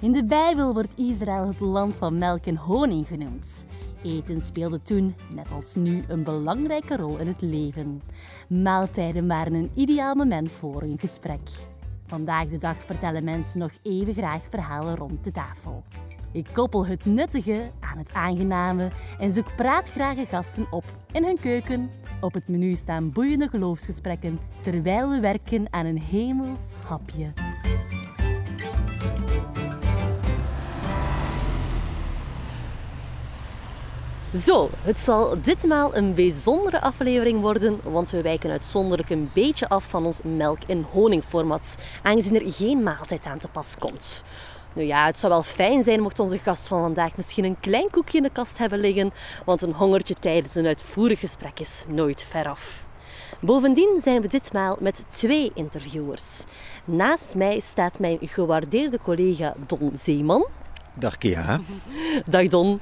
In de Bijbel wordt Israël het land van melk en honing genoemd. Eten speelde toen, net als nu, een belangrijke rol in het leven. Maaltijden waren een ideaal moment voor een gesprek. Vandaag de dag vertellen mensen nog even graag verhalen rond de tafel. Ik koppel het nuttige aan het aangename en zoek praatgrage gasten op in hun keuken. Op het menu staan boeiende geloofsgesprekken terwijl we werken aan een hemels hapje. Zo, het zal ditmaal een bijzondere aflevering worden, want we wijken uitzonderlijk een beetje af van ons melk- en honingformat, aangezien er geen maaltijd aan te pas komt. Nu ja, het zou wel fijn zijn mocht onze gast van vandaag misschien een klein koekje in de kast hebben liggen, want een hongertje tijdens een uitvoerig gesprek is nooit veraf. Bovendien zijn we ditmaal met twee interviewers. Naast mij staat mijn gewaardeerde collega Don Zeeman. Dag Kia. Dag Don.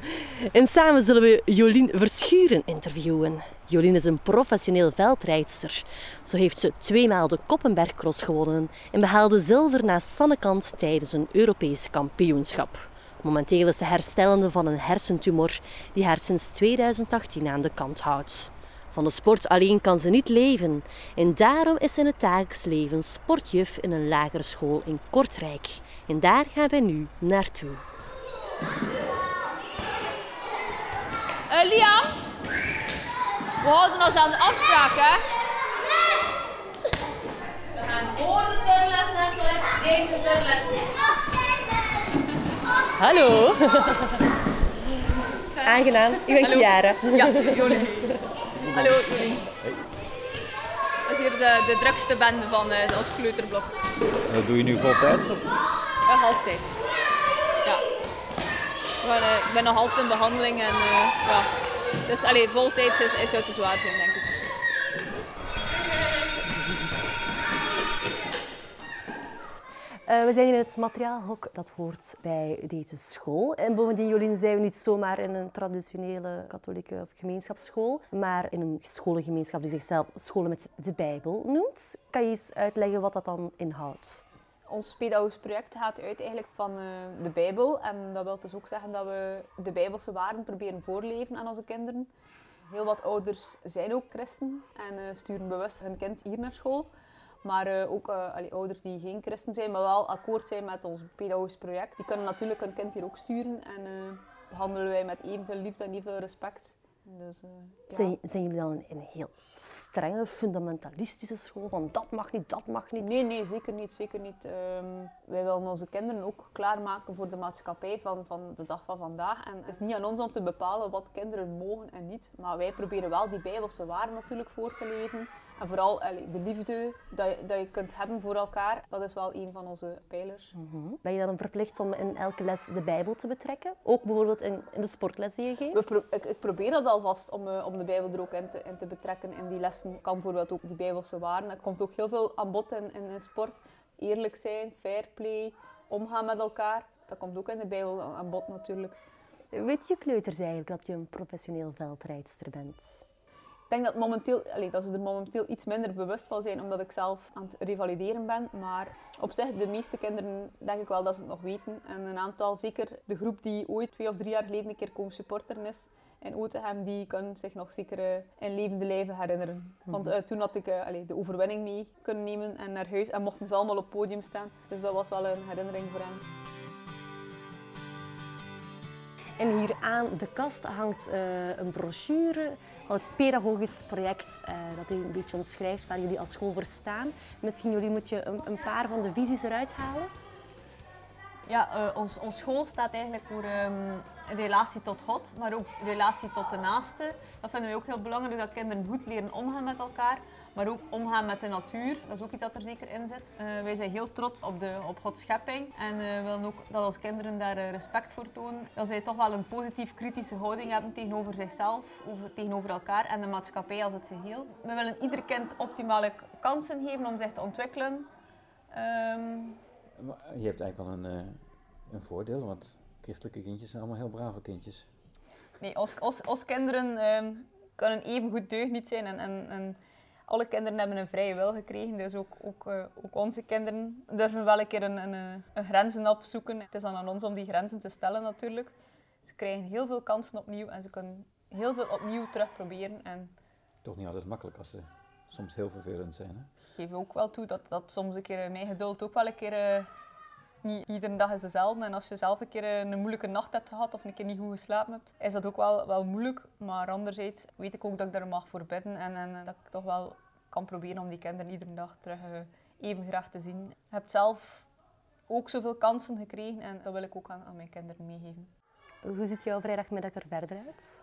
En samen zullen we Jolien Verschuren interviewen. Jolien is een professioneel veldrijdster. Zo heeft ze tweemaal de Koppenbergcross gewonnen en behaalde zilver na Sannekant tijdens een Europees kampioenschap. Momenteel is ze herstellende van een hersentumor die haar sinds 2018 aan de kant houdt. Van de sport alleen kan ze niet leven en daarom is ze in het dagelijks leven sportjuf in een lagere school in Kortrijk. En daar gaan wij nu naartoe. Uh, Liam, we houden ons aan de afspraak, hè? We gaan voor de turnles toilet, deze turnles. Hallo. Aangenaam, ik ben Hallo. Chiara. Ja, Jolien. Hallo, Jolien. Dat is hier de, de drukste bende van eh, ons kleuterblok. Dat doe je nu voltijds op? Uh, halftijds. Maar, eh, ik ben nog altijd in behandeling en eh, ja. Dus alleen voltijds is, is zou te zwaar zijn, denk ik. Eh, we zijn in het materiaalhok dat hoort bij deze school. En bovendien, Jolien, zijn we niet zomaar in een traditionele katholieke of gemeenschapsschool, maar in een scholengemeenschap die zichzelf Scholen met de Bijbel noemt. Kan je eens uitleggen wat dat dan inhoudt? Ons pedagogisch project gaat uit eigenlijk van eh, de Bijbel. En dat wil dus ook zeggen dat we de Bijbelse waarden proberen voorleven aan onze kinderen. Heel wat ouders zijn ook christen en eh, sturen bewust hun kind hier naar school. Maar eh, ook ouders die geen christen zijn, maar wel akkoord zijn met ons pedagogisch project. Die kunnen natuurlijk hun kind hier ook sturen en eh, behandelen wij met evenveel liefde en evenveel respect. Dus, eh, ja. Zijn, zijn jullie dan een, een heel strenge, fundamentalistische school? Van dat mag niet, dat mag niet? Nee, nee, zeker niet. Zeker niet. Ehm, wij willen onze kinderen ook klaarmaken voor de maatschappij van, van de dag van vandaag. En het is niet aan ons om te bepalen wat kinderen mogen en niet. Maar wij proberen wel die bijbelse waarden natuurlijk voor te leven. En vooral allee, de liefde dat je, dat je kunt hebben voor elkaar, dat is wel een van onze pijlers. Mhm. Ben je dan verplicht om in elke les de Bijbel te betrekken? Ook bijvoorbeeld in, in de sportles die je geeft? Pro- ik, ik probeer dat alvast om, eh, om de Bijbel er ook in te, in te betrekken. In die lessen kan bijvoorbeeld ook die Bijbelse waarden. Er komt ook heel veel aan bod in, in, in sport. Eerlijk zijn, fair play, omgaan met elkaar. Dat komt ook in de Bijbel aan bod natuurlijk. Weet je kleuters eigenlijk dat je een professioneel veldrijdster bent? Ik denk dat, momenteel, allee, dat ze er momenteel iets minder bewust van zijn, omdat ik zelf aan het revalideren ben. Maar op zich, de meeste kinderen denk ik wel dat ze het nog weten. En een aantal, zeker de groep die ooit twee of drie jaar geleden een keer komen supporteren is in Otenham, die kan zich nog zeker eh, in levende lijven herinneren. Want eh, toen had ik allee, de overwinning mee kunnen nemen en naar huis en mochten ze allemaal op het podium staan. Dus dat was wel een herinnering voor hen. En hier aan de kast hangt een brochure het pedagogisch project eh, dat een beetje omschrijft waar jullie als school voor staan. Misschien jullie moet je een paar van de visies eruit halen. Ja, eh, ons, ons school staat eigenlijk voor ehm, relatie tot God, maar ook relatie tot de naaste. Dat vinden we ook heel belangrijk, dat kinderen goed leren omgaan met elkaar, maar ook omgaan met de natuur. Dat is ook iets dat er zeker in zit. Eh, wij zijn heel trots op, de, op Gods schepping en eh, willen ook dat onze kinderen daar respect voor tonen. Dat zij toch wel een positief kritische houding hebben tegenover zichzelf, over, tegenover elkaar en de maatschappij als het geheel. We willen ieder kind optimale kansen geven om zich te ontwikkelen. Ehm, Je hebt eigenlijk al een, eh, een voordeel, want christelijke kindjes zijn allemaal heel brave kindjes. Nee, als, als, als kinderen ehm, kunnen even goed deugniet zijn en, en, en alle kinderen hebben een vrije wil gekregen, dus ook, ook, eh, ook onze kinderen durven wel een keer een, een, eh, een grenzen opzoeken. Het is dan aan ons om die grenzen te stellen natuurlijk. Ze krijgen heel veel kansen opnieuw en ze kunnen heel veel opnieuw terugproberen. En Toch niet altijd makkelijk als ze soms heel vervelend zijn. Hè? Ik geef ook wel toe dat, dat soms een keer mijn geduld ook wel een keer... eh, niet iedere dag is dezelfde. En als je zelf een keer eh, een moeilijke nacht hebt gehad of een keer niet goed geslapen hebt, is dat ook wel, wel moeilijk. Maar anderzijds weet ik ook dat ik daar mag voor bidden en, en dat ik toch wel kan proberen om die kinderen iedere dag terug eh, even graag te zien. Je hebt zelf ook zoveel kansen gekregen en dat wil ik ook aan, aan mijn kinderen meegeven. Hoe ziet jouw vrijdagmiddag er verder uit?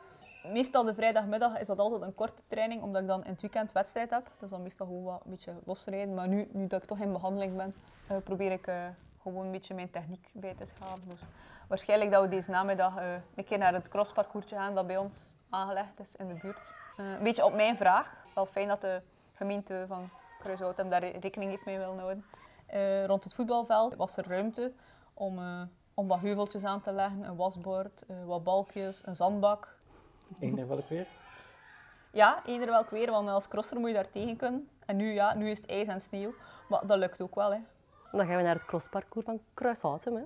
Meestal de vrijdagmiddag is dat altijd een korte training, omdat ik dan in het weekend wedstrijd heb. Dus dan meestal gewoon wat een beetje losrijden. Maar nu, nu dat ik toch in behandeling ben, eh, probeer ik eh, gewoon een beetje mijn techniek bij te schaven. Dus waarschijnlijk dat we deze namiddag eh, een keer naar het crossparcoursje gaan dat bij ons aangelegd is in de buurt. Een beetje op mijn vraag. Wel fijn dat de gemeente van Kruishout hem daar rekening heeft mee willen houden. Rond het voetbalveld was er ruimte om, om wat heuveltjes aan te leggen, een wasbord, wat balkjes, een zandbak. Eender welk weer? Ja, ieder welk weer, want als crosser moet je daar tegen kunnen. En nu, ja, nu is het ijs en sneeuw, maar dat lukt ook wel. Hè. Dan gaan we naar het crossparcours van Kruishouten. Hè. I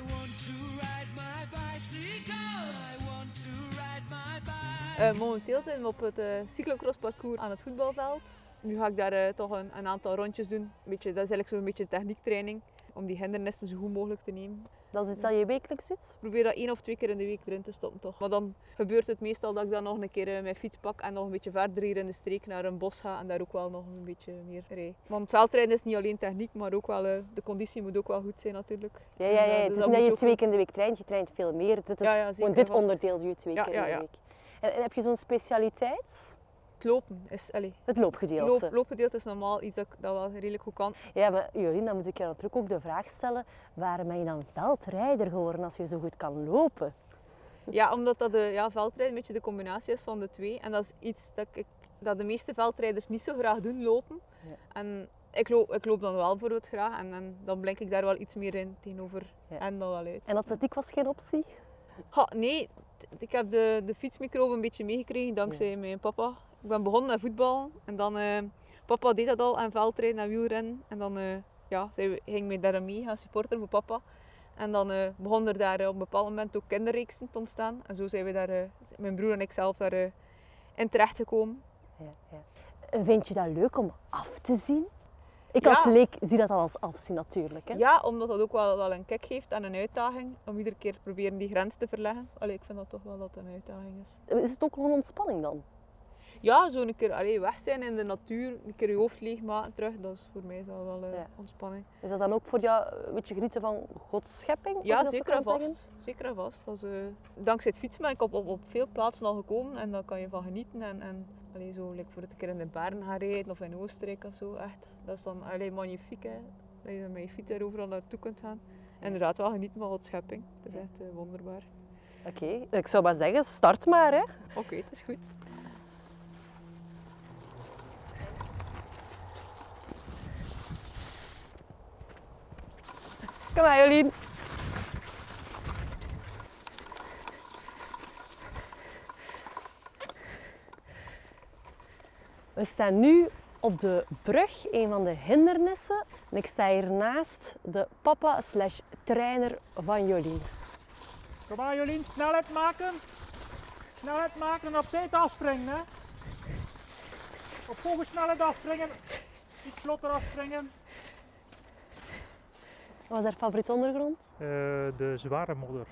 want to ride my bicycle. I want to ride my bike. Eh, momenteel zijn we op het uh, cyclocrossparcours aan het voetbalveld. Nu ga ik daar eh, toch een, een aantal rondjes doen. Een beetje, dat is eigenlijk zo'n beetje techniektraining, om die hindernissen zo goed mogelijk te nemen. Dat is iets dat je wekelijks doet. Ik probeer dat één of twee keer in de week erin te stoppen toch. Maar dan gebeurt het meestal dat ik dan nog een keer eh, mijn fiets pak en nog een beetje verder hier in de streek naar een bos ga en daar ook wel nog een beetje meer rij. Want veldrijden is niet alleen techniek, maar ook wel, eh, de conditie moet ook wel goed zijn natuurlijk. Ja, ja, ja. Eh, Het dus is dat niet dat je twee weken in de week traint, je traint veel meer. Dit is Ja, ja, dit vast. onderdeel doe je twee Ja, keer ja, in de ja. week. En, en heb je zo'n specialiteit? Het lopen is, Het loopgedeelte. loop, loopgedeelte is normaal iets dat dat wel redelijk goed kan. Ja, maar Jolien, dan moet ik je natuurlijk ook de vraag stellen, waarom ben je dan veldrijder geworden als je zo goed kan lopen? Ja, omdat dat de ja, veldrijden een beetje de combinatie is van de twee. En dat is iets dat, ik, dat de meeste veldrijders niet zo graag doen, lopen. Ja. En ik loop, ik loop dan wel bijvoorbeeld graag en, en dan blink ik daar wel iets meer in tegenover Ja. en dan wel uit. En atletiek was geen optie? Ha, nee, ik heb de, de fietsmicrobe een beetje meegekregen dankzij mijn papa. Ik ben begonnen met voetbal en dan, eh, papa deed dat al en veldrijden en wielrennen. En dan eh, ja, zij ging mij daar mee gaan supporteren voor papa. En dan eh, begon er daar op een bepaald moment ook kinderreeksen te ontstaan. En zo zijn we daar, mijn broer en ik zelf daar in terechtgekomen. Ja, ja. En Vind je dat leuk om af te zien? Ik Ja. als leek zie dat al als afzien natuurlijk. Hè? Ja, omdat dat ook wel, wel een kick geeft en een uitdaging. Om iedere keer te proberen die grens te verleggen. Allee, ik vind dat toch wel dat een uitdaging is. Is het ook gewoon ontspanning dan? Ja, zo een keer allee, weg zijn in de natuur, een keer je hoofd leegmaken terug, dat is voor mij dat wel eh, Ja. ontspanning. Is dat dan ook voor jou een beetje genieten van Gods schepping? Ja, dat zo zeker en zeggen? vast. Zeker en vast. Dat is, eh, dankzij het fietsen ben ik op, op, op veel plaatsen al gekomen en daar kan je van genieten. En, en allee, zo, like voor het een keer in de Baren gaan rijden of in Oostenrijk of zo, echt. Dat is dan allee, magnifiek, hè. Dat je met je fiets er overal naartoe kunt gaan. En inderdaad wel genieten van Gods schepping. Het is echt eh, wonderbaar. Oké, ik zou maar zeggen, start maar. Hè. Oké, het is goed. Kom maar Jolien. We staan nu op de brug, een van de hindernissen. En ik sta hier naast de papa slash trainer van Jolien. Kom maar Jolien, snelheid maken. Snelheid maken en op tijd afspringen. Hè. Op hoge snelheid afspringen. Iets vlotter afspringen. Wat was haar favoriet ondergrond? Eh, de zware modder.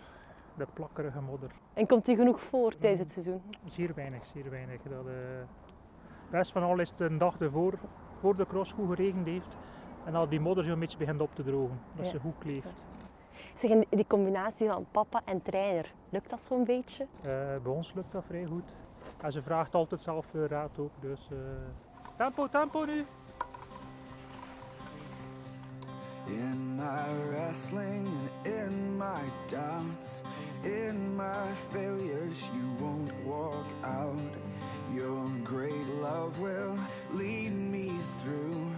De plakkerige modder. En komt die genoeg voor tijdens het seizoen? Zeer weinig, zeer weinig. Dat, eh, best van al is het een dag ervoor, voor de cross goed geregend heeft. En dat die modder zo'n beetje begint op te drogen. Dat Ja. ze goed kleeft. Zeg, en die combinatie van papa en trainer, lukt dat zo'n beetje? Eh, bij ons lukt dat vrij goed. En ze vraagt altijd zelf raad ook. Dus tempo, tempo nu. In my wrestling and in my doubts, in my failures, you won't walk out. Your great love will lead me through.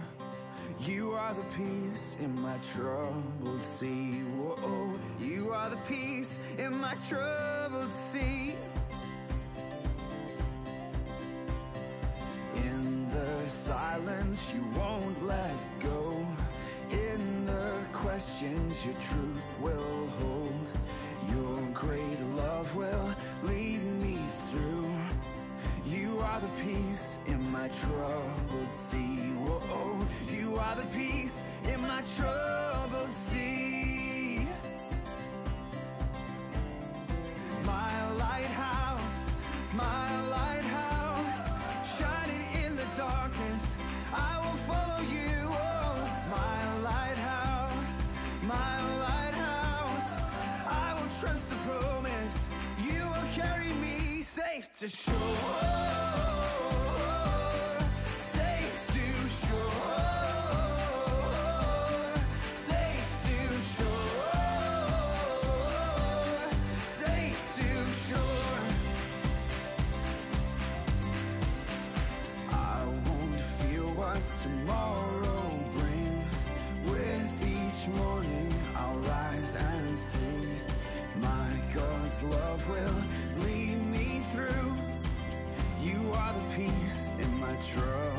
You are the peace in my troubled sea. Whoa, you are the peace in my troubled sea. In the silence, you won't let go. In the questions your truth will hold. Your great love will lead me through. You are the peace in my troubled sea. Whoa, you are the peace in my troubled to shore. Safe to shore. Safe to shore. Safe to shore. I won't fear what tomorrow brings. With each morning, I'll rise and sing. My God's love will peace in my troubled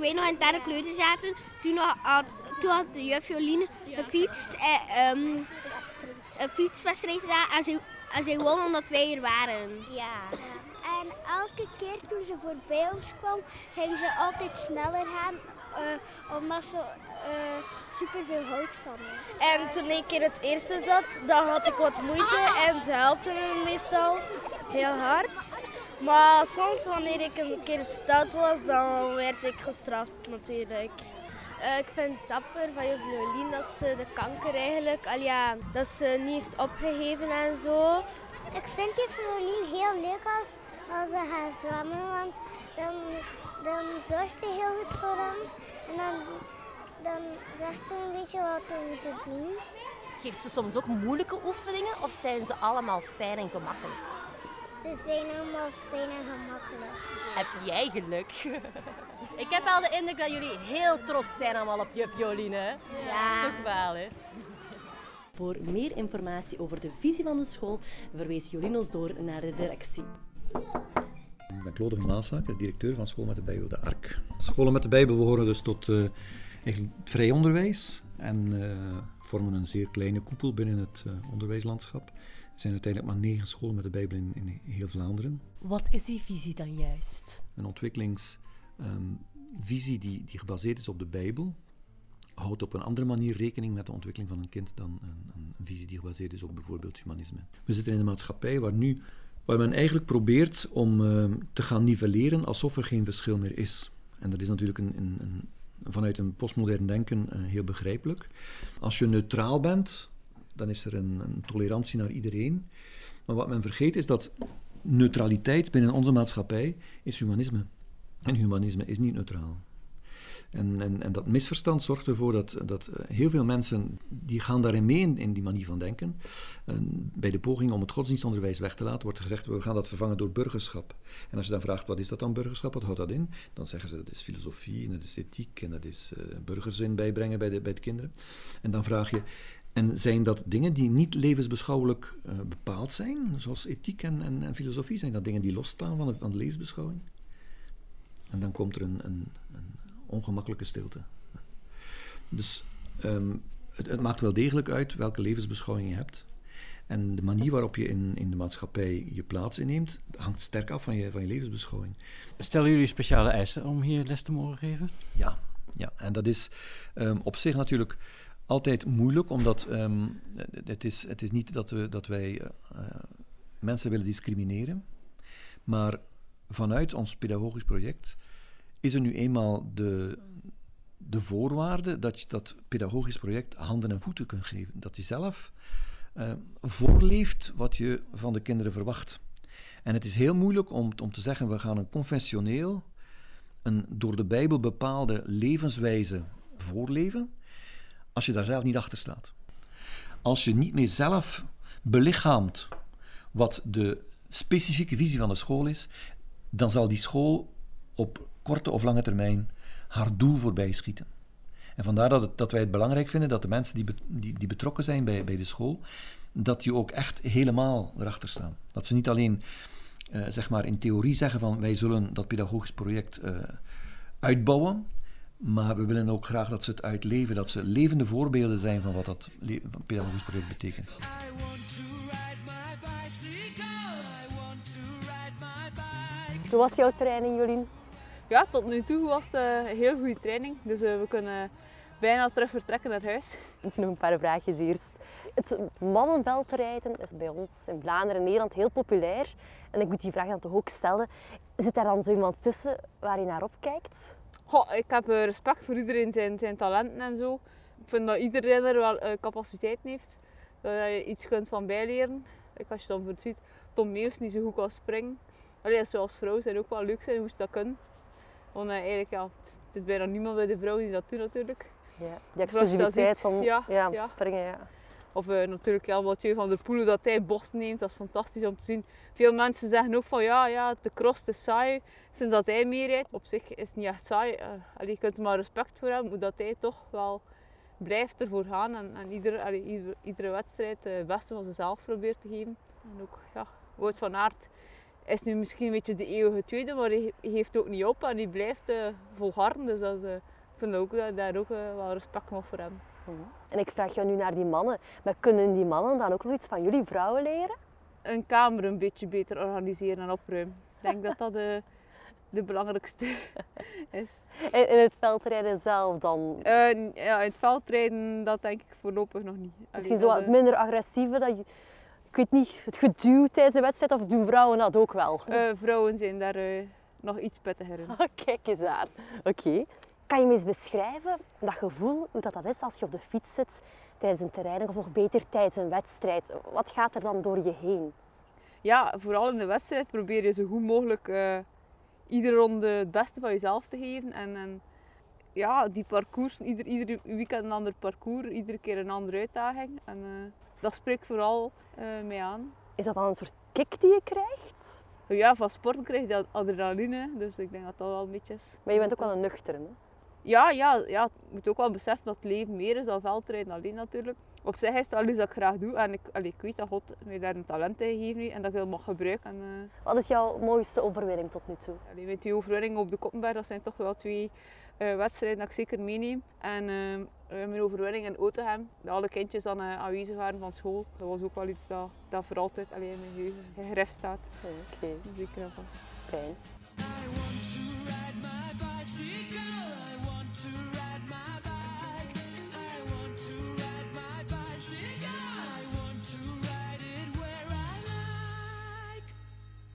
Toen wij nog in derde kleuter zaten, toen had, toen had de juf Jolien gefietst, eh, ehm, een fietswedstrijd gedaan en zij, en zij won omdat wij er waren. Ja. En elke keer toen ze voorbij ons kwam, ging ze altijd sneller gaan, eh, omdat ze eh super veel houdt van me. En toen ik in het eerste zat, dan had ik wat moeite en ze helpte me meestal heel hard. Maar soms wanneer ik een keer stout was, dan werd ik gestraft natuurlijk. Eh, ik vind het dapper van Jolien dat ze de kanker eigenlijk, al ja, dat ze niet heeft opgegeven en zo. Ik vind juf Jolien heel leuk als, als ze gaan zwemmen, want dan, dan zorgt ze heel goed voor ons. En dan, dan zegt ze een beetje wat we moeten doen. Geeft ze soms ook moeilijke oefeningen of zijn ze allemaal fijn en gemakkelijk? Ze zijn allemaal fijn en gemakkelijk. Heb jij geluk? Ik heb wel de indruk dat jullie heel trots zijn allemaal op juf Jolien, hè? Ja. Toch wel, hè? Voor meer informatie over de visie van de school verwees Jolien ons door naar de directie. Ik ben Claude van directeur van School met de Bijbel, de ARK. Scholen met de Bijbel behoren dus tot eh, eigenlijk het vrij onderwijs en eh, vormen een zeer kleine koepel binnen het eh, onderwijslandschap. Er zijn uiteindelijk maar negen scholen met de Bijbel in, in heel Vlaanderen. Wat is die visie dan juist? Een ontwikkelingsvisie die, die gebaseerd is op de Bijbel, houdt op een andere manier rekening met de ontwikkeling van een kind dan een, een visie die gebaseerd is op bijvoorbeeld humanisme. We zitten in een maatschappij waar nu waar men eigenlijk probeert om eh, te gaan nivelleren alsof er geen verschil meer is. En dat is natuurlijk een, een, een vanuit een postmodern denken eh, heel begrijpelijk. Als je neutraal bent, dan is er een, een tolerantie naar iedereen. Maar wat men vergeet is dat neutraliteit binnen onze maatschappij is humanisme. En humanisme is niet neutraal. En, en, en, dat misverstand zorgt ervoor dat, dat eh, heel veel mensen die gaan daarin mee in, in die manier van denken. En bij de poging om het godsdienstonderwijs weg te laten wordt gezegd we gaan dat vervangen door burgerschap. En als je dan vraagt wat is dat dan burgerschap, wat houdt dat in? Dan zeggen ze dat is filosofie en dat is ethiek en dat is uh, burgerzin bijbrengen bij de, bij de kinderen. En dan vraag je en zijn dat dingen die niet levensbeschouwelijk uh, bepaald zijn, zoals ethiek en, en, en, filosofie? Zijn dat dingen die losstaan van de, van de levensbeschouwing? En dan komt er een, een, een ongemakkelijke stilte. Dus um, het, het, maakt wel degelijk uit welke levensbeschouwing je hebt. En de manier waarop je in, in de maatschappij je plaats inneemt, hangt sterk af van je, van je levensbeschouwing. Stellen jullie speciale eisen om hier les te mogen geven? Ja, ja. en dat is um, op zich natuurlijk altijd moeilijk, omdat um, het, is, het is niet dat, we, dat wij uh, mensen willen discrimineren, maar vanuit ons pedagogisch project is er nu eenmaal de, de voorwaarde dat je dat pedagogisch project handen en voeten kunt geven. Dat je zelf uh, voorleeft wat je van de kinderen verwacht. En het is heel moeilijk om, om te zeggen, we gaan een conventioneel, een door de Bijbel bepaalde levenswijze voorleven, als je daar zelf niet achter staat. Als je niet meer zelf belichaamt wat de specifieke visie van de school is, dan zal die school op korte of lange termijn haar doel voorbij schieten. En vandaar dat, dat wij het belangrijk vinden dat de mensen die, die, betrokken zijn bij, bij de school, dat die ook echt helemaal erachter staan. Dat ze niet alleen uh, zeg maar in theorie zeggen van wij zullen dat pedagogisch project uh, uitbouwen, maar we willen ook graag dat ze het uitleven, dat ze levende voorbeelden zijn van wat dat pedagogisch project betekent. Hoe was jouw training, Jolien? Ja, tot nu toe was het een heel goede training. Dus uh, we kunnen bijna terug vertrekken naar huis. Misschien nog een paar vraagjes eerst. Het mannenveldrijden is bij ons in Vlaanderen en Nederland heel populair. En ik moet die vraag dan toch ook stellen. Zit daar dan zo iemand tussen waar je naar opkijkt? Goh, ik heb respect voor iedereen zijn, zijn talenten en zo. Ik vind dat iedereen er wel uh, capaciteit heeft. Dat je iets kunt van bijleren. Ik, als je dan voor ziet, Tom Meus niet zo goed kan springen. Alleen zoals vrouw zijn ook wel leuk zijn, hoe ze dat kunnen. Want uh, eigenlijk, ja, het is bijna niemand bij de vrouw die dat doet natuurlijk. Ja, die explosiviteit om, ja, ja, springen, ja. Of uh, natuurlijk ja, Mathieu van der Poelen dat hij bochten neemt, dat is fantastisch om te zien. Veel mensen zeggen ook van ja, ja de cross is saai sinds dat hij meerijdt. Op zich is het niet echt saai. Uh, je kunt er maar respect voor hebben, hoe dat hij toch wel blijft ervoor gaan en, en ieder, iedere wedstrijd het beste van zichzelf probeert te geven. En ook ja, Wout van Aert is nu misschien een beetje de eeuwige tweede, maar hij geeft ook niet op en hij blijft volharden. Dus dat is, ik vind ook dat daar ook wel respect voor hem. En ik vraag jou nu naar die mannen, maar kunnen die mannen dan ook nog iets van jullie vrouwen leren? Een kamer een beetje beter organiseren en opruimen. Ik denk dat dat de, de belangrijkste is. En in het veldrijden zelf dan? ja, in het veldrijden dat denk ik voorlopig nog niet. Misschien zo wat minder agressieve, dat je ik weet niet, het geduw tijdens de wedstrijd of doen vrouwen dat ook wel? Uh, vrouwen zijn daar uh, nog iets pittiger in. Kijk eens aan. Oké. Okay. Kan je me eens beschrijven dat gevoel, hoe dat, dat is als je op de fiets zit tijdens een terrein of nog beter tijdens een wedstrijd? Wat gaat er dan door je heen? Ja, vooral in de wedstrijd probeer je zo goed mogelijk uh, iedere ronde het beste van jezelf te geven. En, en ja, die parcours, ieder, ieder weekend een ander parcours, iedere keer een andere uitdaging. En, dat spreekt vooral uh, mee aan. Is dat dan een soort kick die je krijgt? Ja, van sport krijg je adrenaline, dus ik denk dat dat wel een beetje is. Maar je bent ook wel een nuchter, hè? Ja, ja, ja, je moet ook wel beseffen dat het leven meer is dan veldrijden alleen natuurlijk. Op zich is het wel iets dat ik graag doe en ik, allee, ik weet dat God mij daar een talent in gegeven heeft en dat ik dat mag gebruiken. En, uh... Wat is jouw mooiste overwinning tot nu toe? Allee, mijn twee overwinningen op de Koppenberg, dat zijn toch wel twee uh, wedstrijden dat ik zeker meeneem. En uh, mijn overwinning in Otegem, dat alle kindjes dan uh, aanwezig waren van school. Dat was ook wel iets dat, dat voor altijd alleen in mijn geheugen gegrift staat. Oké. Okay. Zeker en vast. Fijn.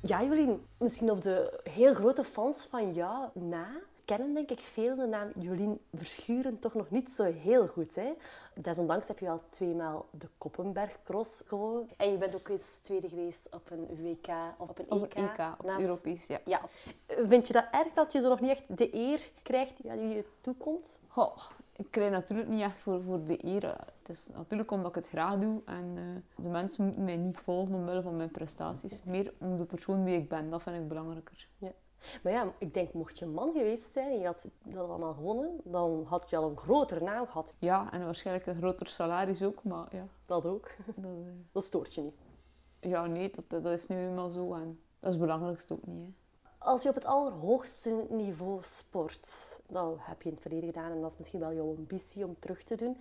Ja, Jolien, misschien op de heel grote fans van jou na. kennen denk ik veel de naam Jolien Verschuren toch nog niet zo heel goed. Hè? Desondanks heb je al tweemaal de Koppenbergcross gewonnen. En je bent ook eens tweede geweest op een WK of op een Op EK. een EK, op naast- Europees, ja. ja. Vind je dat erg dat je zo nog niet echt de eer krijgt die je toekomt? Goh, ik krijg natuurlijk niet echt voor, voor de eer. Het is natuurlijk omdat ik het graag doe. En eh, de mensen moeten mij niet volgen omwille van mijn prestaties. Meer om de persoon wie ik ben. Dat vind ik belangrijker. Ja. Maar ja, ik denk, mocht je een man geweest zijn en je had dat allemaal gewonnen, dan had je al een grotere naam gehad. Ja, en waarschijnlijk een groter salaris ook. Maar ja, Dat ook. dat, eh, Dat stoort je niet. ja nee, dat, dat is nu eenmaal zo. En dat is het belangrijkste ook niet. Hè. Als je op het allerhoogste niveau sport, dat heb je in het verleden gedaan en dat is misschien wel jouw ambitie om terug te doen,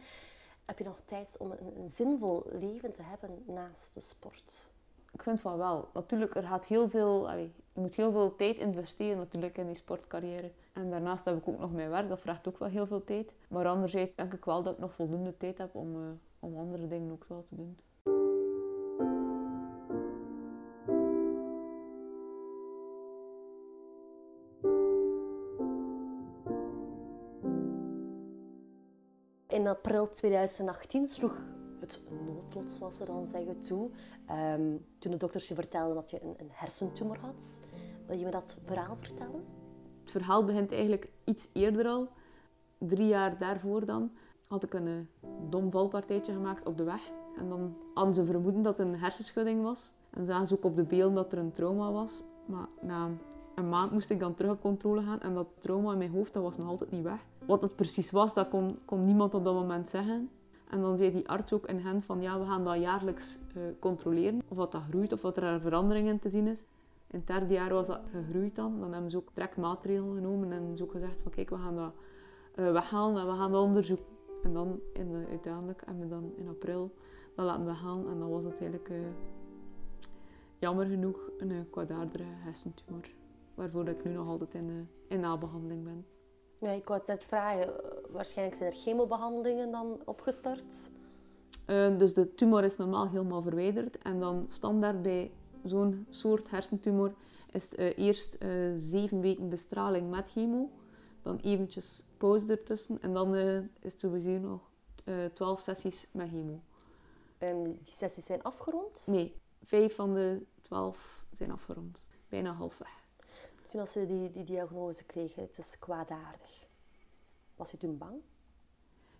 heb je nog tijd om een, een zinvol leven te hebben naast de sport? Ik vind van wel. Natuurlijk, er gaat heel veel... Je moet heel veel tijd investeren natuurlijk in die sportcarrière. En daarnaast heb ik ook nog mijn werk. Dat vraagt ook wel heel veel tijd. Maar anderzijds denk ik wel dat ik nog voldoende tijd heb om, eh, om andere dingen ook wel te doen. In april 2018 sloeg het noodlot, zoals ze dan zeggen, toe. Ehm, toen de dokters je vertelden dat je een, een hersentumor had. Wil je me dat verhaal vertellen? Het verhaal begint eigenlijk iets eerder al. Drie jaar daarvoor dan had ik een eh, dom valpartijtje gemaakt op de weg. En dan hadden ze vermoeden dat het een hersenschudding was. En zagen ze ook op de beelden dat er een trauma was. Maar na een maand moest ik dan terug op controle gaan. En dat trauma in mijn hoofd dat was nog altijd niet weg. Wat het precies was, dat kon, niemand op dat moment zeggen. En dan zei die arts ook in hen van ja, we gaan dat jaarlijks eh, controleren. Of dat dat groeit of wat er veranderingen te zien is. In het derde jaar was dat gegroeid dan. Dan hebben ze ook direct maatregelen genomen en zo gezegd van kijk, we gaan dat eh, weghalen en we gaan dat onderzoeken. En dan in de, uiteindelijk hebben we dan in april dat laten weghalen en dan was het eigenlijk eh, jammer genoeg een uh, kwaadaardere hersentumor. Waarvoor ik nu nog altijd in, in nabehandeling ben. Ja, ik wou het net vragen. Waarschijnlijk zijn er chemobehandelingen dan opgestart. Uh, dus de tumor is normaal helemaal verwijderd. En dan standaard bij zo'n soort hersentumor is het uh, eerst uh, zeven weken bestraling met chemo. Dan eventjes pauze ertussen. En dan is het sowieso nog twaalf sessies met chemo. En die sessies zijn afgerond? Nee, vijf van de twaalf zijn afgerond. Bijna halfweg. Toen als ze die, die diagnose kregen, het is kwaadaardig. Was je toen bang?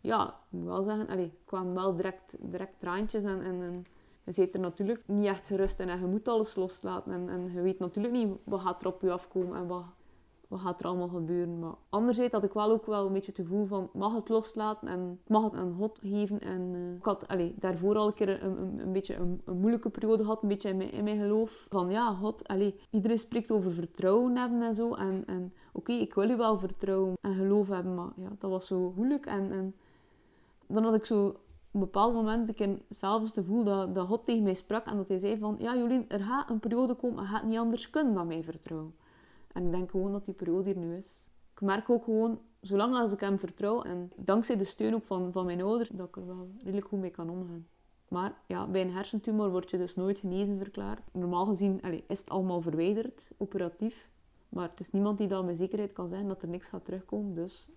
Ja, ik moet wel zeggen, allee, er kwamen wel direct, direct traantjes en, en, en je zit er natuurlijk niet echt gerust in en je moet alles loslaten. En, en je weet natuurlijk niet wat gaat er op je afkomen en wat, wat gaat er allemaal gebeuren. Maar anderzijds had ik wel ook wel een beetje het gevoel van, mag het loslaten en mag het aan God geven. En uh, ik had allee, daarvoor al een keer een, een, beetje een, moeilijke periode gehad, een beetje in mijn, in mijn geloof. Van ja, God, allee, iedereen spreekt over vertrouwen hebben en zo. En, en oké, ik wil u wel vertrouwen en geloof hebben, maar ja, dat was zo moeilijk. En, en dan had ik zo op een bepaald moment ik in s'avonds het gevoel dat, dat God tegen mij sprak en dat hij zei van ja Jolien, er gaat een periode komen en gaat niet anders kunnen dan mij vertrouwen. En ik denk gewoon dat die periode hier nu is. Ik merk ook gewoon, zolang als ik hem vertrouw en dankzij de steun ook van, van mijn ouders, dat ik er wel redelijk goed mee kan omgaan. Maar ja, bij een hersentumor word je dus nooit genezen verklaard. Normaal gezien allez, is het allemaal verwijderd, operatief. Maar het is niemand die dan met zekerheid kan zeggen dat er niks gaat terugkomen. Dus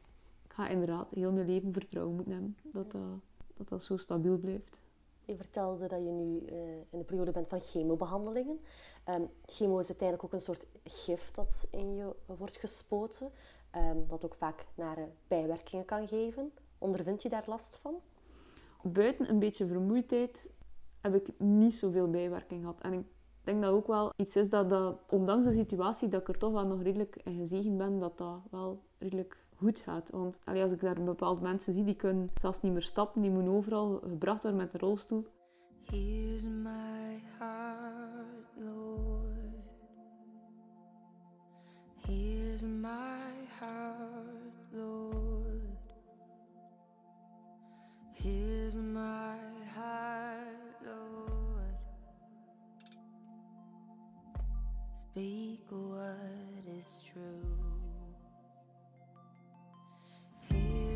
ik ga inderdaad heel mijn leven vertrouwen moeten hebben dat dat, dat, dat zo stabiel blijft. Je vertelde dat je nu uh, in de periode bent van chemobehandelingen. Um, chemo is uiteindelijk ook een soort gif dat in je wordt gespoten, um, dat ook vaak naar bijwerkingen kan geven. Ondervind je daar last van? Buiten een beetje vermoeidheid heb ik niet zoveel bijwerking gehad. En ik denk dat ook wel iets is dat, dat, ondanks de situatie, dat ik er toch wel nog redelijk in gezegend ben, dat dat wel redelijk goed gaat. Want als ik daar bepaalde mensen zie, die kunnen zelfs niet meer stappen, die moeten overal gebracht worden met een rolstoel. Here's my heart, Lord. Here's my heart, Lord. Here's my heart, Lord. Speak what is true.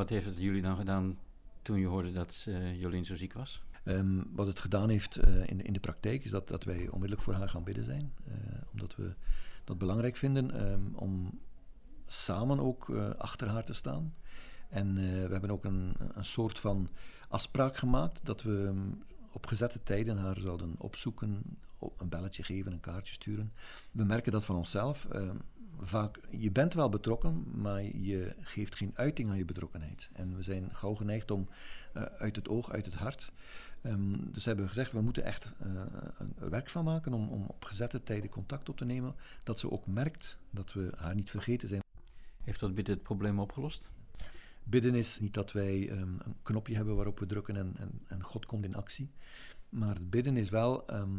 Wat heeft het jullie dan gedaan toen je hoorde dat eh, Jolien zo ziek was? Ehm, wat het gedaan heeft eh, in, de, in de praktijk is dat, dat wij onmiddellijk voor haar gaan bidden zijn. Eh, omdat we dat belangrijk vinden ehm, om samen ook achter haar te staan. En we hebben ook een, een soort van afspraak gemaakt dat we ehm, op gezette tijden haar zouden opzoeken, op- een belletje geven, een kaartje sturen. We merken dat van onszelf. Vaak, je bent wel betrokken, maar je geeft geen uiting aan je betrokkenheid. En we zijn gauw geneigd om eh, uit het oog, uit het hart. Ehm, dus hebben we gezegd, we moeten echt eh, een werk van maken om, om op gezette tijden contact op te nemen. Dat ze ook merkt dat we haar niet vergeten zijn. Heeft dat bidden het probleem opgelost? Bidden is niet dat wij ehm, een knopje hebben waarop we drukken en, en, en God komt in actie. Maar het bidden is wel ehm,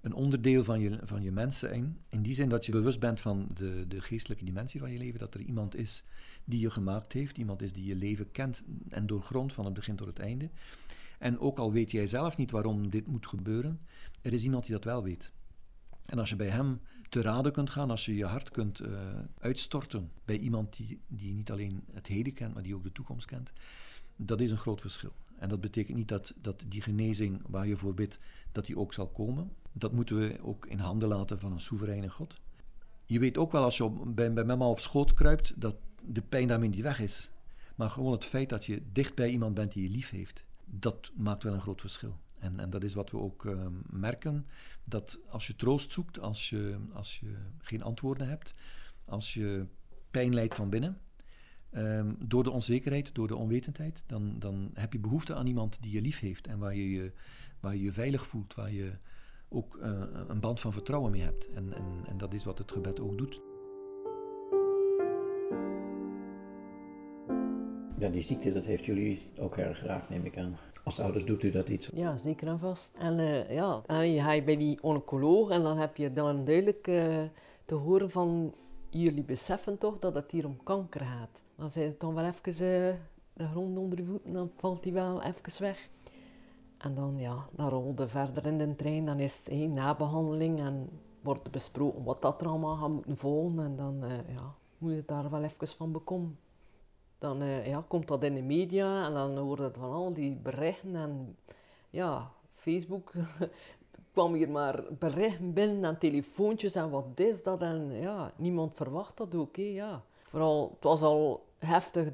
een onderdeel van je, van je mens zijn. In die zin dat je bewust bent van de, de geestelijke dimensie van je leven. Dat er iemand is die je gemaakt heeft. Iemand is die je leven kent en doorgrondt van het begin tot het einde. En ook al weet jij zelf niet waarom dit moet gebeuren, er is iemand die dat wel weet. En als je bij hem te raden kunt gaan, als je je hart kunt eh, uitstorten bij iemand die, die niet alleen het heden kent, maar die ook de toekomst kent, dat is een groot verschil. En dat betekent niet dat, dat die genezing waar je voor bidt, dat die ook zal komen. Dat moeten we ook in handen laten van een soevereine God. Je weet ook wel als je bij, bij mama op schoot kruipt, dat de pijn daarmee niet weg is. Maar gewoon het feit dat je dicht bij iemand bent die je lief heeft, dat maakt wel een groot verschil. En, en dat is wat we ook eh, merken, dat als je troost zoekt, als je, als je geen antwoorden hebt, als je pijn lijdt van binnen, ehm, door de onzekerheid, door de onwetendheid, dan, dan heb je behoefte aan iemand die je lief heeft en waar je je, waar je, je veilig voelt, waar je ook eh, een band van vertrouwen mee hebt. En, en, en dat is wat het gebed ook doet. Ja, die ziekte, dat heeft jullie ook erg geraakt, neem ik aan. Als ouders doet u dat iets? Ja, zeker en vast. En eh, ja, en je gaat bij die oncoloog en dan heb je dan duidelijk eh, te horen van jullie beseffen toch dat het hier om kanker gaat. Dan zijn het dan wel even de grond onder je voeten, dan valt die wel even weg. En dan, ja, dan rolde verder in de trein, dan is het een nabehandeling en wordt besproken wat dat er allemaal gaat moeten volgen. En dan eh, ja, moet je daar wel even van bekomen. Dan eh, ja, komt dat in de media en dan hoor je van al die berichten. En ja, Facebook kwam hier maar berichten binnen en telefoontjes en wat is dat. En ja, niemand verwacht dat ook. Ja. Vooral, het was al heftig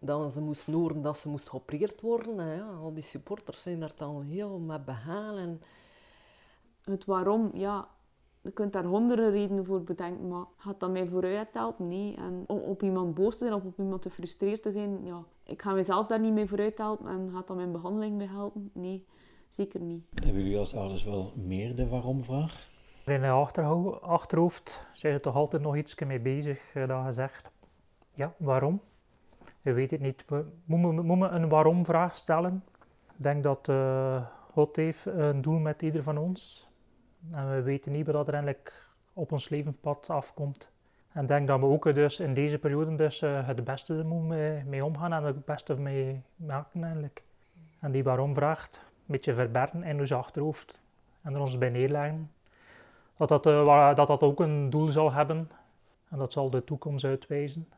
dat, ze moesten horen dat ze moest geopereerd worden. En ja, al die supporters zijn daar dan heel met begaan. En Het waarom, ja, je kunt daar honderden redenen voor bedenken, maar gaat dat mij vooruit helpen? Nee. En om op iemand boos te zijn of op iemand te frustreerd te zijn, ja, ik ga mezelf daar niet mee vooruit helpen en gaat dat mijn behandeling mee helpen? Nee, zeker niet. Hebben jullie als ouders wel meer de waarom-vraag? In je achterho- achterhoofd zijn je toch altijd nog iets mee bezig, eh, dat je zegt. Ja, waarom? Je weet het niet. We moeten een waarom-vraag stellen. Ik denk dat eh, God heeft een doel met ieder van ons. En we weten niet wat er eigenlijk op ons levenspad afkomt. En ik denk dat we ook dus in deze periode dus, eh, het beste moeten mee, omgaan en het beste mee maken eigenlijk. En die waarom-vraag een beetje verbergen in ons achterhoofd en er ons bij neerleggen dat dat, eh, dat dat ook een doel zal hebben. En dat zal de toekomst uitwijzen.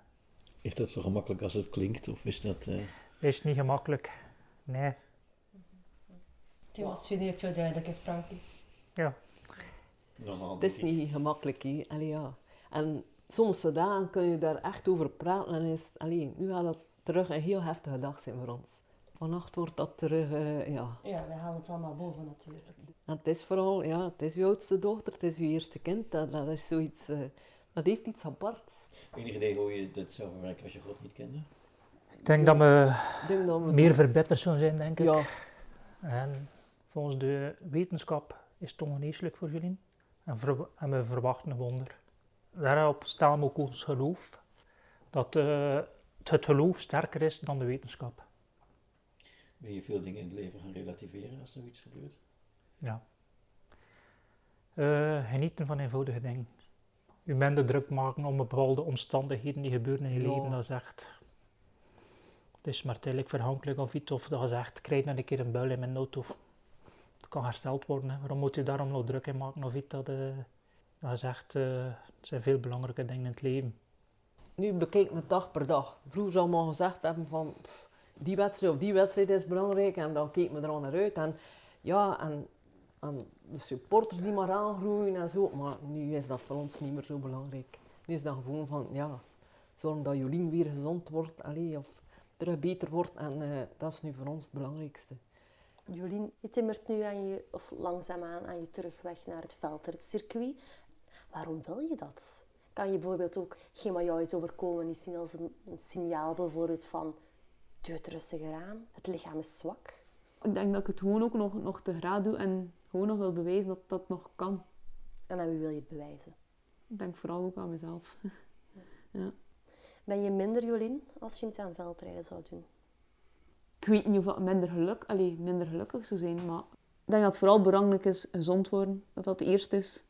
Is dat zo gemakkelijk als het klinkt? Of is dat... eh, Is niet gemakkelijk. Nee. Thema studeert jou duidelijk, hè, Frankie? Ja. Het is niet gemakkelijk, hè. Allee, ja. En sommige dagen kun je daar echt over praten en is... Allee, nu gaat dat terug een heel heftige dag zijn voor ons. Vannacht wordt dat terug, eh, ja... Ja, wij halen het allemaal boven natuurlijk. En het is vooral, ja, het is uw oudste dochter, het is uw eerste kind. Dat, dat is zoiets... eh, dat heeft iets apart. Enig idee hoe je dit zou verwerken als je God niet kende? Ik denk dat we Ik denk dat we meer verbeterd zullen zijn, denk ik. Ja. En volgens de wetenschap is het ongeneeslijk voor jullie. En, ver- en we verwachten een wonder. Daarop stellen we ook ons geloof. Dat eh, het geloof sterker is dan de wetenschap. Ben je veel dingen in het leven gaan relativeren als er iets gebeurt? Ja. Eh, genieten van eenvoudige dingen. Je minder druk maken om bepaalde omstandigheden die gebeuren in je Ja. leven. Dat is echt... Het is maar tijdelijk verhankelijk of iets. Of dat je zegt, krijg nou een keer een buil in mijn auto. Het kan hersteld worden. Hè. Waarom moet je daarom nog druk in maken of iets? Dat, dat je zegt, eh, het zijn veel belangrijke dingen in het leven. Nu bekijk ik mijn dag per dag. Vroeger zou men gezegd hebben van... pff, die wedstrijd of die wedstrijd is belangrijk. En dan keek me er al naar uit. En ja, en, en de supporters die maar aangroeien en zo. Maar nu is dat voor ons niet meer zo belangrijk. Nu is dat gewoon van, ja... Zorgen dat Jolien weer gezond wordt. Allee, of terug beter wordt. En eh, dat is nu voor ons het belangrijkste. Jolien, je timmert nu aan je, of langzaamaan aan je terugweg naar het veld, het circuit. Waarom wil je dat? Kan je bijvoorbeeld ook geen wat jou is overkomen niet zien als een, een signaal bijvoorbeeld van doe het rustiger aan, het lichaam is zwak? Ik denk dat ik het gewoon ook nog, nog te graag doe en gewoon nog wil bewijzen dat dat nog kan. En aan wie wil je het bewijzen? Ik denk vooral ook aan mezelf. ja. Ben je minder Jolien als je niet aan veldrijden zou doen? Ik weet niet of dat minder, geluk, allee, minder gelukkig zou zijn, maar ik denk dat het vooral belangrijk is gezond worden. Dat dat het eerste is.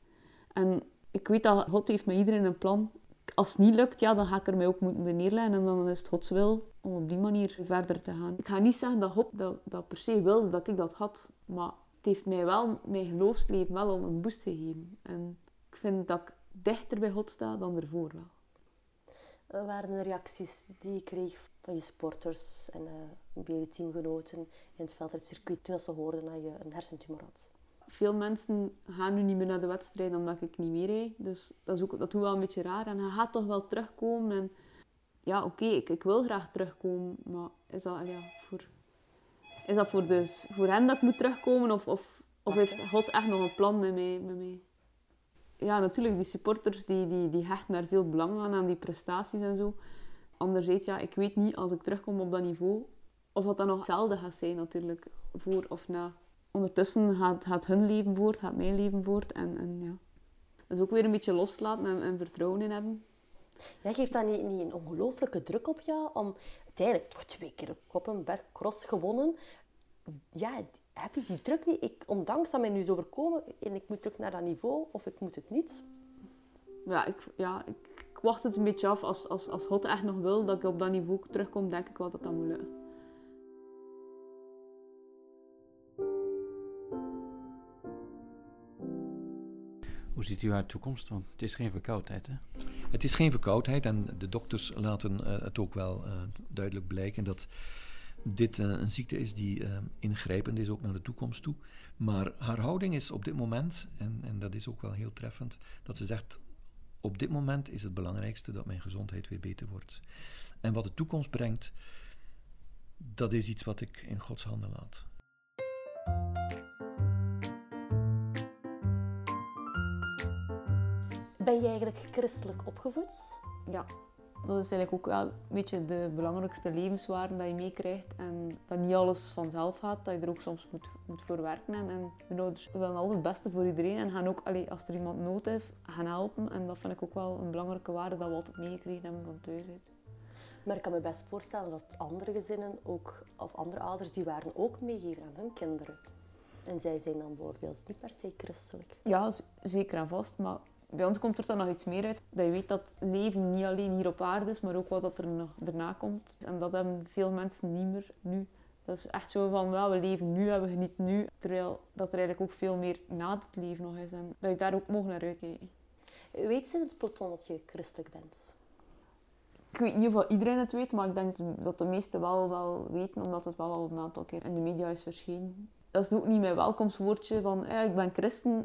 En ik weet dat God heeft met iedereen een plan. Als het niet lukt, ja, dan ga ik er mij ook moeten neerleggen. En dan is het Gods wil om op die manier verder te gaan. Ik ga niet zeggen dat God dat, dat per se wilde dat ik dat had. Maar heeft mij wel, mijn geloofsleven wel al een boost gegeven. En ik vind dat ik dichter bij God sta dan ervoor wel. Wat waren de reacties die je kreeg van je sporters en eh bij je teamgenoten in het veldrijdscircuit toen ze hoorden dat je een hersentumor had? Veel mensen gaan nu niet meer naar de wedstrijd omdat ik niet meer rijd. Dus dat, is ook, dat doet wel een beetje raar. En hij gaat toch wel terugkomen. En ja, oké, ik, ik wil graag terugkomen. Maar is dat, ja, voor, is dat voor, de, voor hen dat ik moet terugkomen? Of, of, of heeft God echt nog een plan met mij? Met mij? Ja, natuurlijk, die supporters die, die, die hechten daar veel belang aan, aan die prestaties en zo. Anderzijds, ja, ik weet niet als ik terugkom op dat niveau, of dat dan nog hetzelfde gaat zijn natuurlijk, voor of na. Ondertussen gaat, gaat hun leven voort, gaat mijn leven voort. En, en ja. Dus ook weer een beetje loslaten en, en vertrouwen in hebben. Jij geeft dat niet, niet een ongelooflijke druk op jou om uiteindelijk toch twee keer de Koppenberg Cross gewonnen. Ja, heb je die druk niet? Ik, ondanks dat mij nu is overkomen en ik moet terug naar dat niveau of ik moet het niet. Ja, ik, ja, ik, ik wacht het een beetje af. Als, als, als God echt nog wil dat ik op dat niveau terugkom, denk ik wel dat dat moet lukken. Ziet u haar toekomst? Want het is geen verkoudheid, hè? Het is geen verkoudheid en de dokters laten eh, het ook wel eh, duidelijk blijken dat dit eh, een ziekte is die ingrijpend is ook naar de toekomst toe. Maar haar houding is op dit moment, en, en dat is ook wel heel treffend, dat ze zegt: op dit moment is het belangrijkste dat mijn gezondheid weer beter wordt. En wat de toekomst brengt, dat is iets wat ik in Gods handen laat. Ben je eigenlijk christelijk opgevoed? Ja, dat is eigenlijk ook wel een beetje de belangrijkste levenswaarden dat je meekrijgt. En dat niet alles vanzelf gaat, dat je er ook soms moet, moet voor werken. En, en mijn ouders willen altijd het beste voor iedereen en gaan ook, allee, als er iemand nood heeft, gaan helpen. En dat vind ik ook wel een belangrijke waarde dat we altijd meegekregen hebben van thuis uit. Maar ik kan me best voorstellen dat andere gezinnen ook, of andere ouders die waren ook meegeven aan hun kinderen. En zij zijn dan bijvoorbeeld niet per se christelijk. Ja, zeker en vast. Maar bij ons komt er dan nog iets meer uit. Dat je weet dat leven niet alleen hier op aarde is, maar ook wat dat er nog daarna komt. En dat hebben veel mensen niet meer nu. Dat is echt zo van, ja, we leven nu en we genieten nu. Terwijl dat er eigenlijk ook veel meer na het leven nog is. En dat je daar ook mogen naar uitkijken. Weet ze in het peloton dat je christelijk bent? Ik weet niet of iedereen het weet, maar ik denk dat de meesten wel, wel weten, omdat het wel al een aantal keer in de media is verschenen. Dat is ook niet mijn welkomstwoordje van eh, ik ben christen.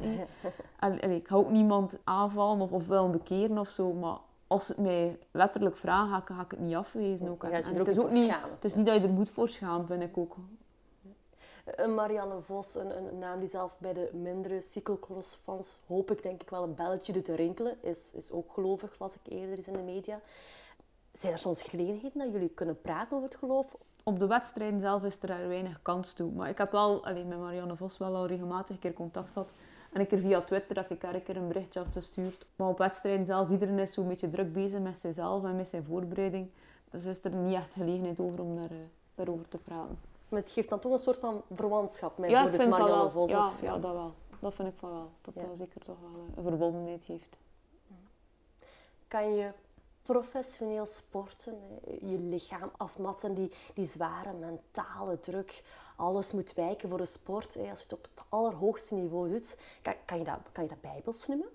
Eh. ik ga ook niemand aanvallen of, of wel bekeren of zo, maar als het mij letterlijk vragen, ga ik, ga ik het niet afwezen. Ook. Ja, en het is ook niet, het is niet dat je er moet voor schamen, vind ik ook. Een Marianne Vos, een, een, naam die zelf bij de mindere cyclocross-fans hoop ik denk ik wel een belletje doet te rinkelen, is, is ook gelovig, las ik eerder eens in de media. Zijn er soms gelegenheden dat jullie kunnen praten over het geloof? Op de wedstrijden zelf is er weinig kans toe. Maar ik heb wel alleen met Marianne Vos wel al regelmatig een keer contact gehad. En ik er via Twitter dat ik haar een keer een berichtje had gestuurd. Maar op wedstrijden zelf, iedereen is zo'n beetje druk bezig met zichzelf en met zijn voorbereiding. Dus is er niet echt gelegenheid over om daar, uh, daarover te praten. Maar het geeft dan toch een soort van verwantschap met ja, Marianne Vos? Ja, of, ja, dat wel. Dat vind ik van wel. Dat dat zeker toch wel eh, een verbondenheid heeft. Kan je professioneel sporten, je lichaam afmatten, die, die zware mentale druk, alles moet wijken voor een sport. Als je het op het allerhoogste niveau doet, kan, kan, je, dat, kan je dat bijbels noemen?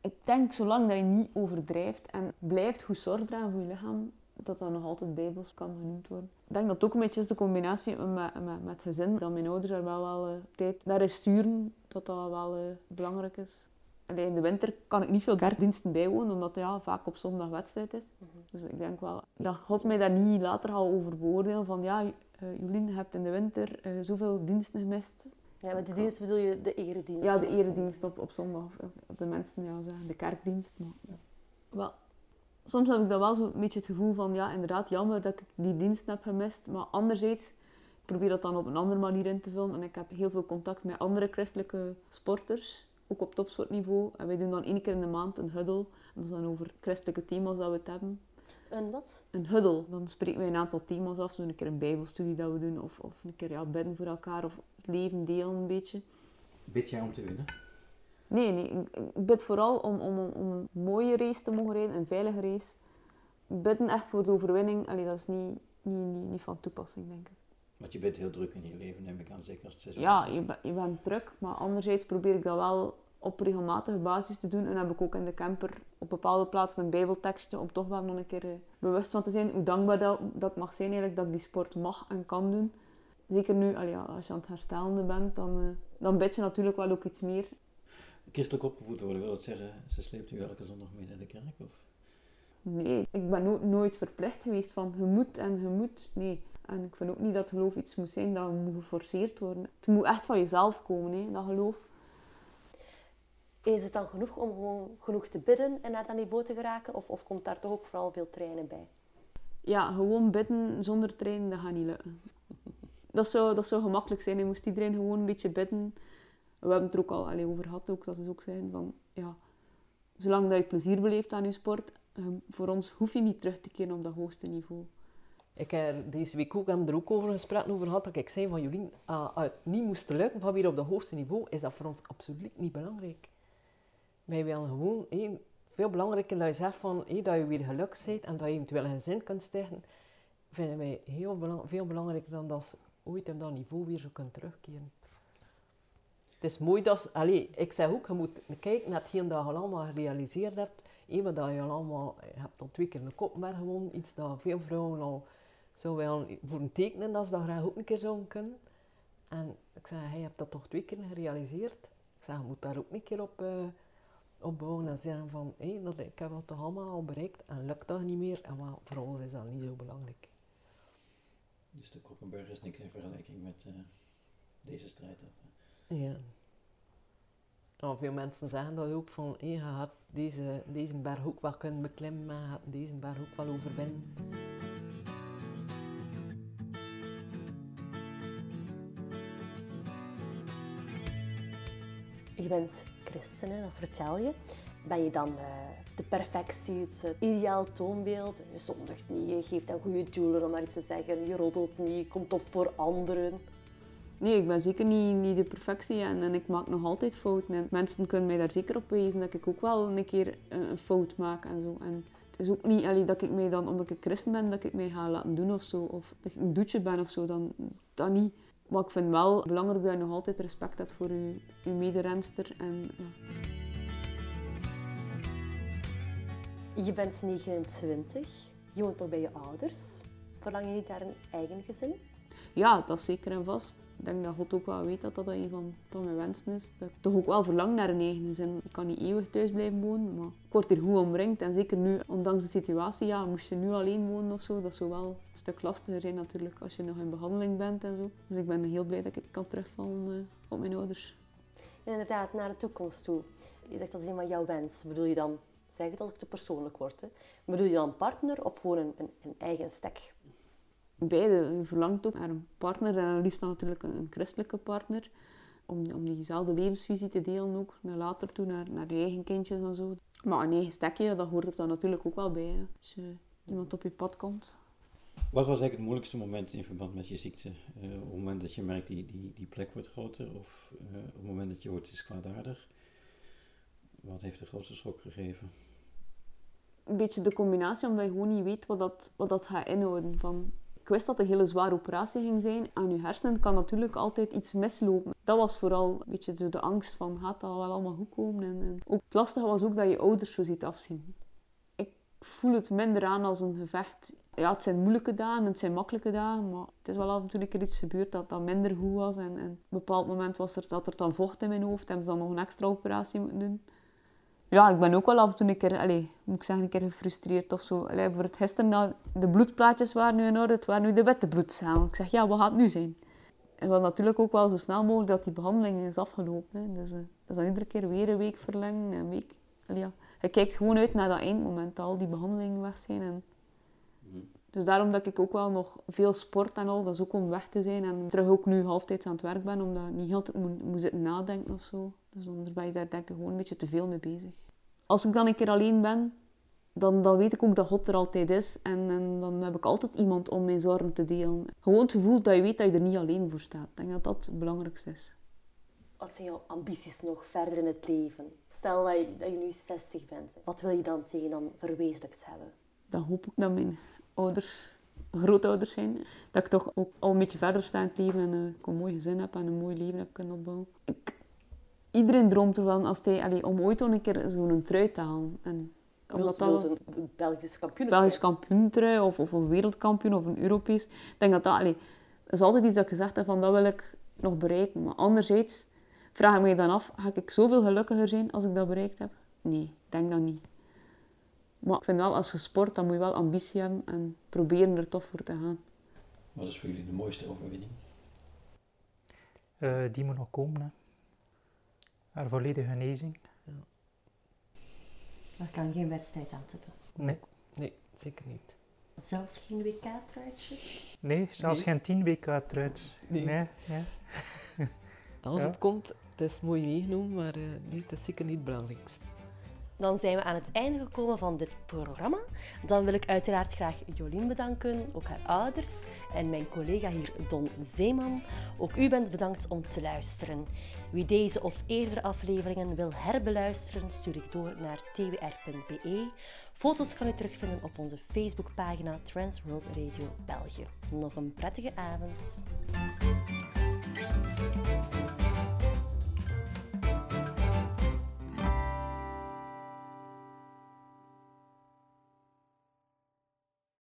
Ik denk, zolang dat je niet overdrijft en blijft goed zorg dragen voor je lichaam, dat dat nog altijd bijbels kan genoemd worden. Ik denk dat het ook een beetje is de combinatie met, met, met gezin. Dat mijn ouders er wel, wel uh, tijd naar sturen, dat dat wel uh, belangrijk is. In de winter kan ik niet veel kerkdiensten bijwonen, omdat ja, vaak op zondag wedstrijd is. Mm -hmm. Dus ik denk wel dat God mij daar niet later al over beoordelen van ja, uh, Jolien, je hebt in de winter uh, zoveel diensten gemist. Ja, met die dienst bedoel je de eredienst? Ja, de eredienst op, op zondag. Of de mensen ja, zeggen de kerkdienst. Maar, ja. Wel, soms heb ik dan wel zo'n beetje het gevoel van ja, inderdaad jammer dat ik die dienst heb gemist. Maar anderzijds, ik probeer dat dan op een andere manier in te vullen. En ik heb heel veel contact met andere christelijke sporters ook op topsportniveau. En wij doen dan één keer in de maand een huddle. Dat is dan over christelijke thema's dat we het hebben. Een wat? Een huddle. Dan spreken wij een aantal thema's af. Zo een keer een bijbelstudie dat we doen. Of, of een keer ja, bidden voor elkaar. Of het leven delen een beetje. Bid jij om te winnen? Nee, nee. Ik bid vooral om, om, om een mooie race te mogen rijden. Een veilige race. Bidden echt voor de overwinning. Allee, dat is niet, niet, niet, niet van toepassing, denk ik. Want je bent heel druk in je leven, neem ik aan, zeker als het seizoen Ja, je, je bent druk, maar anderzijds probeer ik dat wel op regelmatige basis te doen. En heb ik ook in de camper op bepaalde plaatsen een bijbeltekstje om toch wel nog een keer bewust van te zijn hoe dankbaar dat, dat ik mag zijn eigenlijk dat ik die sport mag en kan doen. Zeker nu, ja, als je aan het herstellende bent, dan, uh, dan bid je natuurlijk wel ook iets meer. Christelijk opgevoed worden, wil dat zeggen, ze sleept u elke zondag mee naar de kerk? Of? Nee, ik ben no nooit verplicht geweest van je moet en je moet. Nee. En ik vind ook niet dat geloof iets moet zijn dat moet geforceerd worden. Het moet echt van jezelf komen, hè, dat geloof. Is het dan genoeg om gewoon genoeg te bidden en naar dat niveau te geraken? Of, of komt daar toch ook vooral veel trainen bij? Ja, gewoon bidden zonder trainen, dat gaat niet lukken. Dat zou, dat zou gemakkelijk zijn. Je moest iedereen gewoon een beetje bidden. We hebben het er ook al allee, over gehad, ook, dat is ook zijn van... Ja, zolang dat je plezier beleeft aan je sport, um, voor ons hoef je niet terug te keren op dat hoogste niveau. Ik heb deze week ook, hebben er ook over gesproken over gehad, dat ik zei van Jolien, uh, als het niet moest lukken van weer op dat hoogste niveau, is dat voor ons absoluut niet belangrijk. Wij willen gewoon, veel belangrijker dat je zegt van, dat je weer gelukkig bent en dat je eventueel een gezin kunt stichten, vinden wij heel belang, veel belangrijker dan dat ze ooit op dat niveau weer zo kunnen terugkeren. Het is mooi dat, allez, ik zeg ook, je moet kijken naar hetgeen dat je allemaal gerealiseerd hebt, Even dat je allemaal, je hebt keer een kopmerk gewonnen, iets dat veel vrouwen al zou wel voor een tekenen dat ze dat graag ook een keer zouden kunnen. En ik zei, hij hebt dat toch twee keer gerealiseerd. Ik zei, je moet daar ook een keer op, uh, op bouwen en zeggen van, hé, dat, ik heb dat toch allemaal al bereikt en lukt dat niet meer. En maar voor ons is dat niet zo belangrijk. Dus de Koppenberg is niks in vergelijking met uh, deze strijd? Of? Ja. Nou, veel mensen zeggen dat ook van, hé, je had deze, deze berg ook wel kunnen beklimmen, maar je had deze berg ook wel overwinnen. Je bent christen, hè, dat vertel je. Ben je dan uh, de perfectie, het, ideaal toonbeeld? Je zondigt niet, je geeft aan goede doelen om maar iets te zeggen. Je roddelt niet, je komt op voor anderen. Nee, ik ben zeker niet, niet de perfectie en, ik maak nog altijd fouten. En mensen kunnen mij daar zeker op wijzen dat ik ook wel een keer een fout maak en zo. En het is ook niet allee, dat ik mij dan, omdat ik christen ben, dat ik mij ga laten doen of zo. Of dat ik een doetje ben of zo, dan dat niet. Maar ik vind wel belangrijk dat je nog altijd respect hebt voor je, je mederenster. En, ja. Je bent 29, je woont nog bij je ouders. Verlang je niet naar een eigen gezin? Ja, dat is zeker en vast. Ik denk dat God ook wel weet dat dat een van, van mijn wensen is. Dat ik toch ook wel verlang naar een eigen gezin. Ik kan niet eeuwig thuis blijven wonen, maar ik word hier goed omringd. En zeker nu, ondanks de situatie, ja, moest je nu alleen wonen of zo, dat zou wel een stuk lastiger zijn natuurlijk als je nog in behandeling bent en zo. Dus ik ben heel blij dat ik kan terugvallen uh, op mijn ouders. En inderdaad, naar de toekomst toe. Je zegt dat is van jouw wens. Bedoel je dan, zeg het als ik te persoonlijk word, hè? bedoel je dan partner of gewoon een, een eigen stek? Beide. Je verlangt ook naar een partner en liefst dan natuurlijk een, christelijke partner. Om, om diezelfde levensvisie te delen ook, naar later toe, naar, naar je eigen kindjes en zo. Maar een eigen stekje, dat hoort er dan natuurlijk ook wel bij, hè, als je iemand op je pad komt. Wat was eigenlijk het moeilijkste moment in verband met je ziekte? Uh, op het moment dat je merkt die, die, die plek wordt groter of uh, op het moment dat je hoort het is kwaadaardig? Wat heeft de grootste schok gegeven? Een beetje de combinatie, omdat je gewoon niet weet wat dat, wat dat gaat inhouden. Van, ik wist dat het een hele zware operatie ging zijn. Aan je hersenen kan natuurlijk altijd iets mislopen. Dat was vooral een beetje de angst van, gaat dat wel allemaal goed komen? En, en ook het lastige was ook dat je ouders zo ziet afzien. Ik voel het minder aan als een gevecht. Ja, het zijn moeilijke dagen, het zijn makkelijke dagen, maar het is wel af en toe er iets gebeurd dat dat minder goed was. En, en op een bepaald moment was er, dat er dan vocht in mijn hoofd, hebben ze dan nog een extra operatie moeten doen ja, ik ben ook wel af en toe een keer, allez, moet ik zeggen, een keer gefrustreerd of zo. Allee, voor het gisteren, nou, de bloedplaatjes waren nu in orde, het waren nu de witte bloedcellen. Ik zeg, ja, wat gaat het nu zijn? En wil natuurlijk ook wel zo snel mogelijk dat die behandeling is afgelopen. Hè. Dus uh, dat is dan iedere keer weer een week verlengen, een week. Allee, ja. Je kijkt gewoon uit naar dat eindmoment, al die behandelingen weg zijn. En... Dus daarom dat ik ook wel nog veel sport en al, dat is ook om weg te zijn. En terug ook nu halftijds aan het werk ben, omdat ik niet altijd moet, moet zitten nadenken of zo. Dus anders ben je daar denk ik gewoon een beetje te veel mee bezig. Als ik dan een keer alleen ben, dan, dan weet ik ook dat God er altijd is. En, en, dan heb ik altijd iemand om mijn zorgen te delen. Gewoon het gevoel dat je weet dat je er niet alleen voor staat. Ik denk dat dat het belangrijkste is. Wat zijn jouw ambities nog verder in het leven? Stel dat je, dat je nu 60 bent. Wat wil je dan tegen dan verwezenlijkt hebben? Dan hoop ik dat mijn ouders grootouders zijn. Dat ik toch ook al een beetje verder sta in het leven en uh, een mooi gezin heb en een mooi leven heb kunnen opbouwen. Ik, iedereen droomt ervan als hij, allee, om ooit een keer zo'n trui te halen. En of dat dat een Belgisch kampioen Belgisch kampioentrui of, of een wereldkampioen of een Europees. Ik denk dat dat, allee, dat is altijd iets dat ik gezegd heb van dat wil ik nog bereiken. Maar anderzijds vraag ik me dan af, ga ik zoveel gelukkiger zijn als ik dat bereikt heb? Nee, ik denk dat niet. Maar ik vind wel, als je sport, dan moet je wel ambitie hebben en proberen er toch voor te gaan. Wat is voor jullie de mooiste overwinning? Uh, die moet nog komen, hè. Haar volledige genezing. Ja. Daar kan geen wedstrijd aan tippen. Nee. Nee, zeker niet. Zelfs geen WK-truitje? Nee, zelfs geen 10 WK-truitjes. Nee. nee. nee. Als ja. het komt, het is mooi meegenomen, maar uh, nee, het is zeker niet het belangrijkste. Dan zijn we aan het einde gekomen van dit programma. Dan wil ik uiteraard graag Jolien bedanken, ook haar ouders en mijn collega hier Don Zeeman. Ook u bent bedankt om te luisteren. Wie deze of eerdere afleveringen wil herbeluisteren, stuur ik door naar twr.be. Foto's kan u terugvinden op onze Facebookpagina Transworld Radio België. Nog een prettige avond.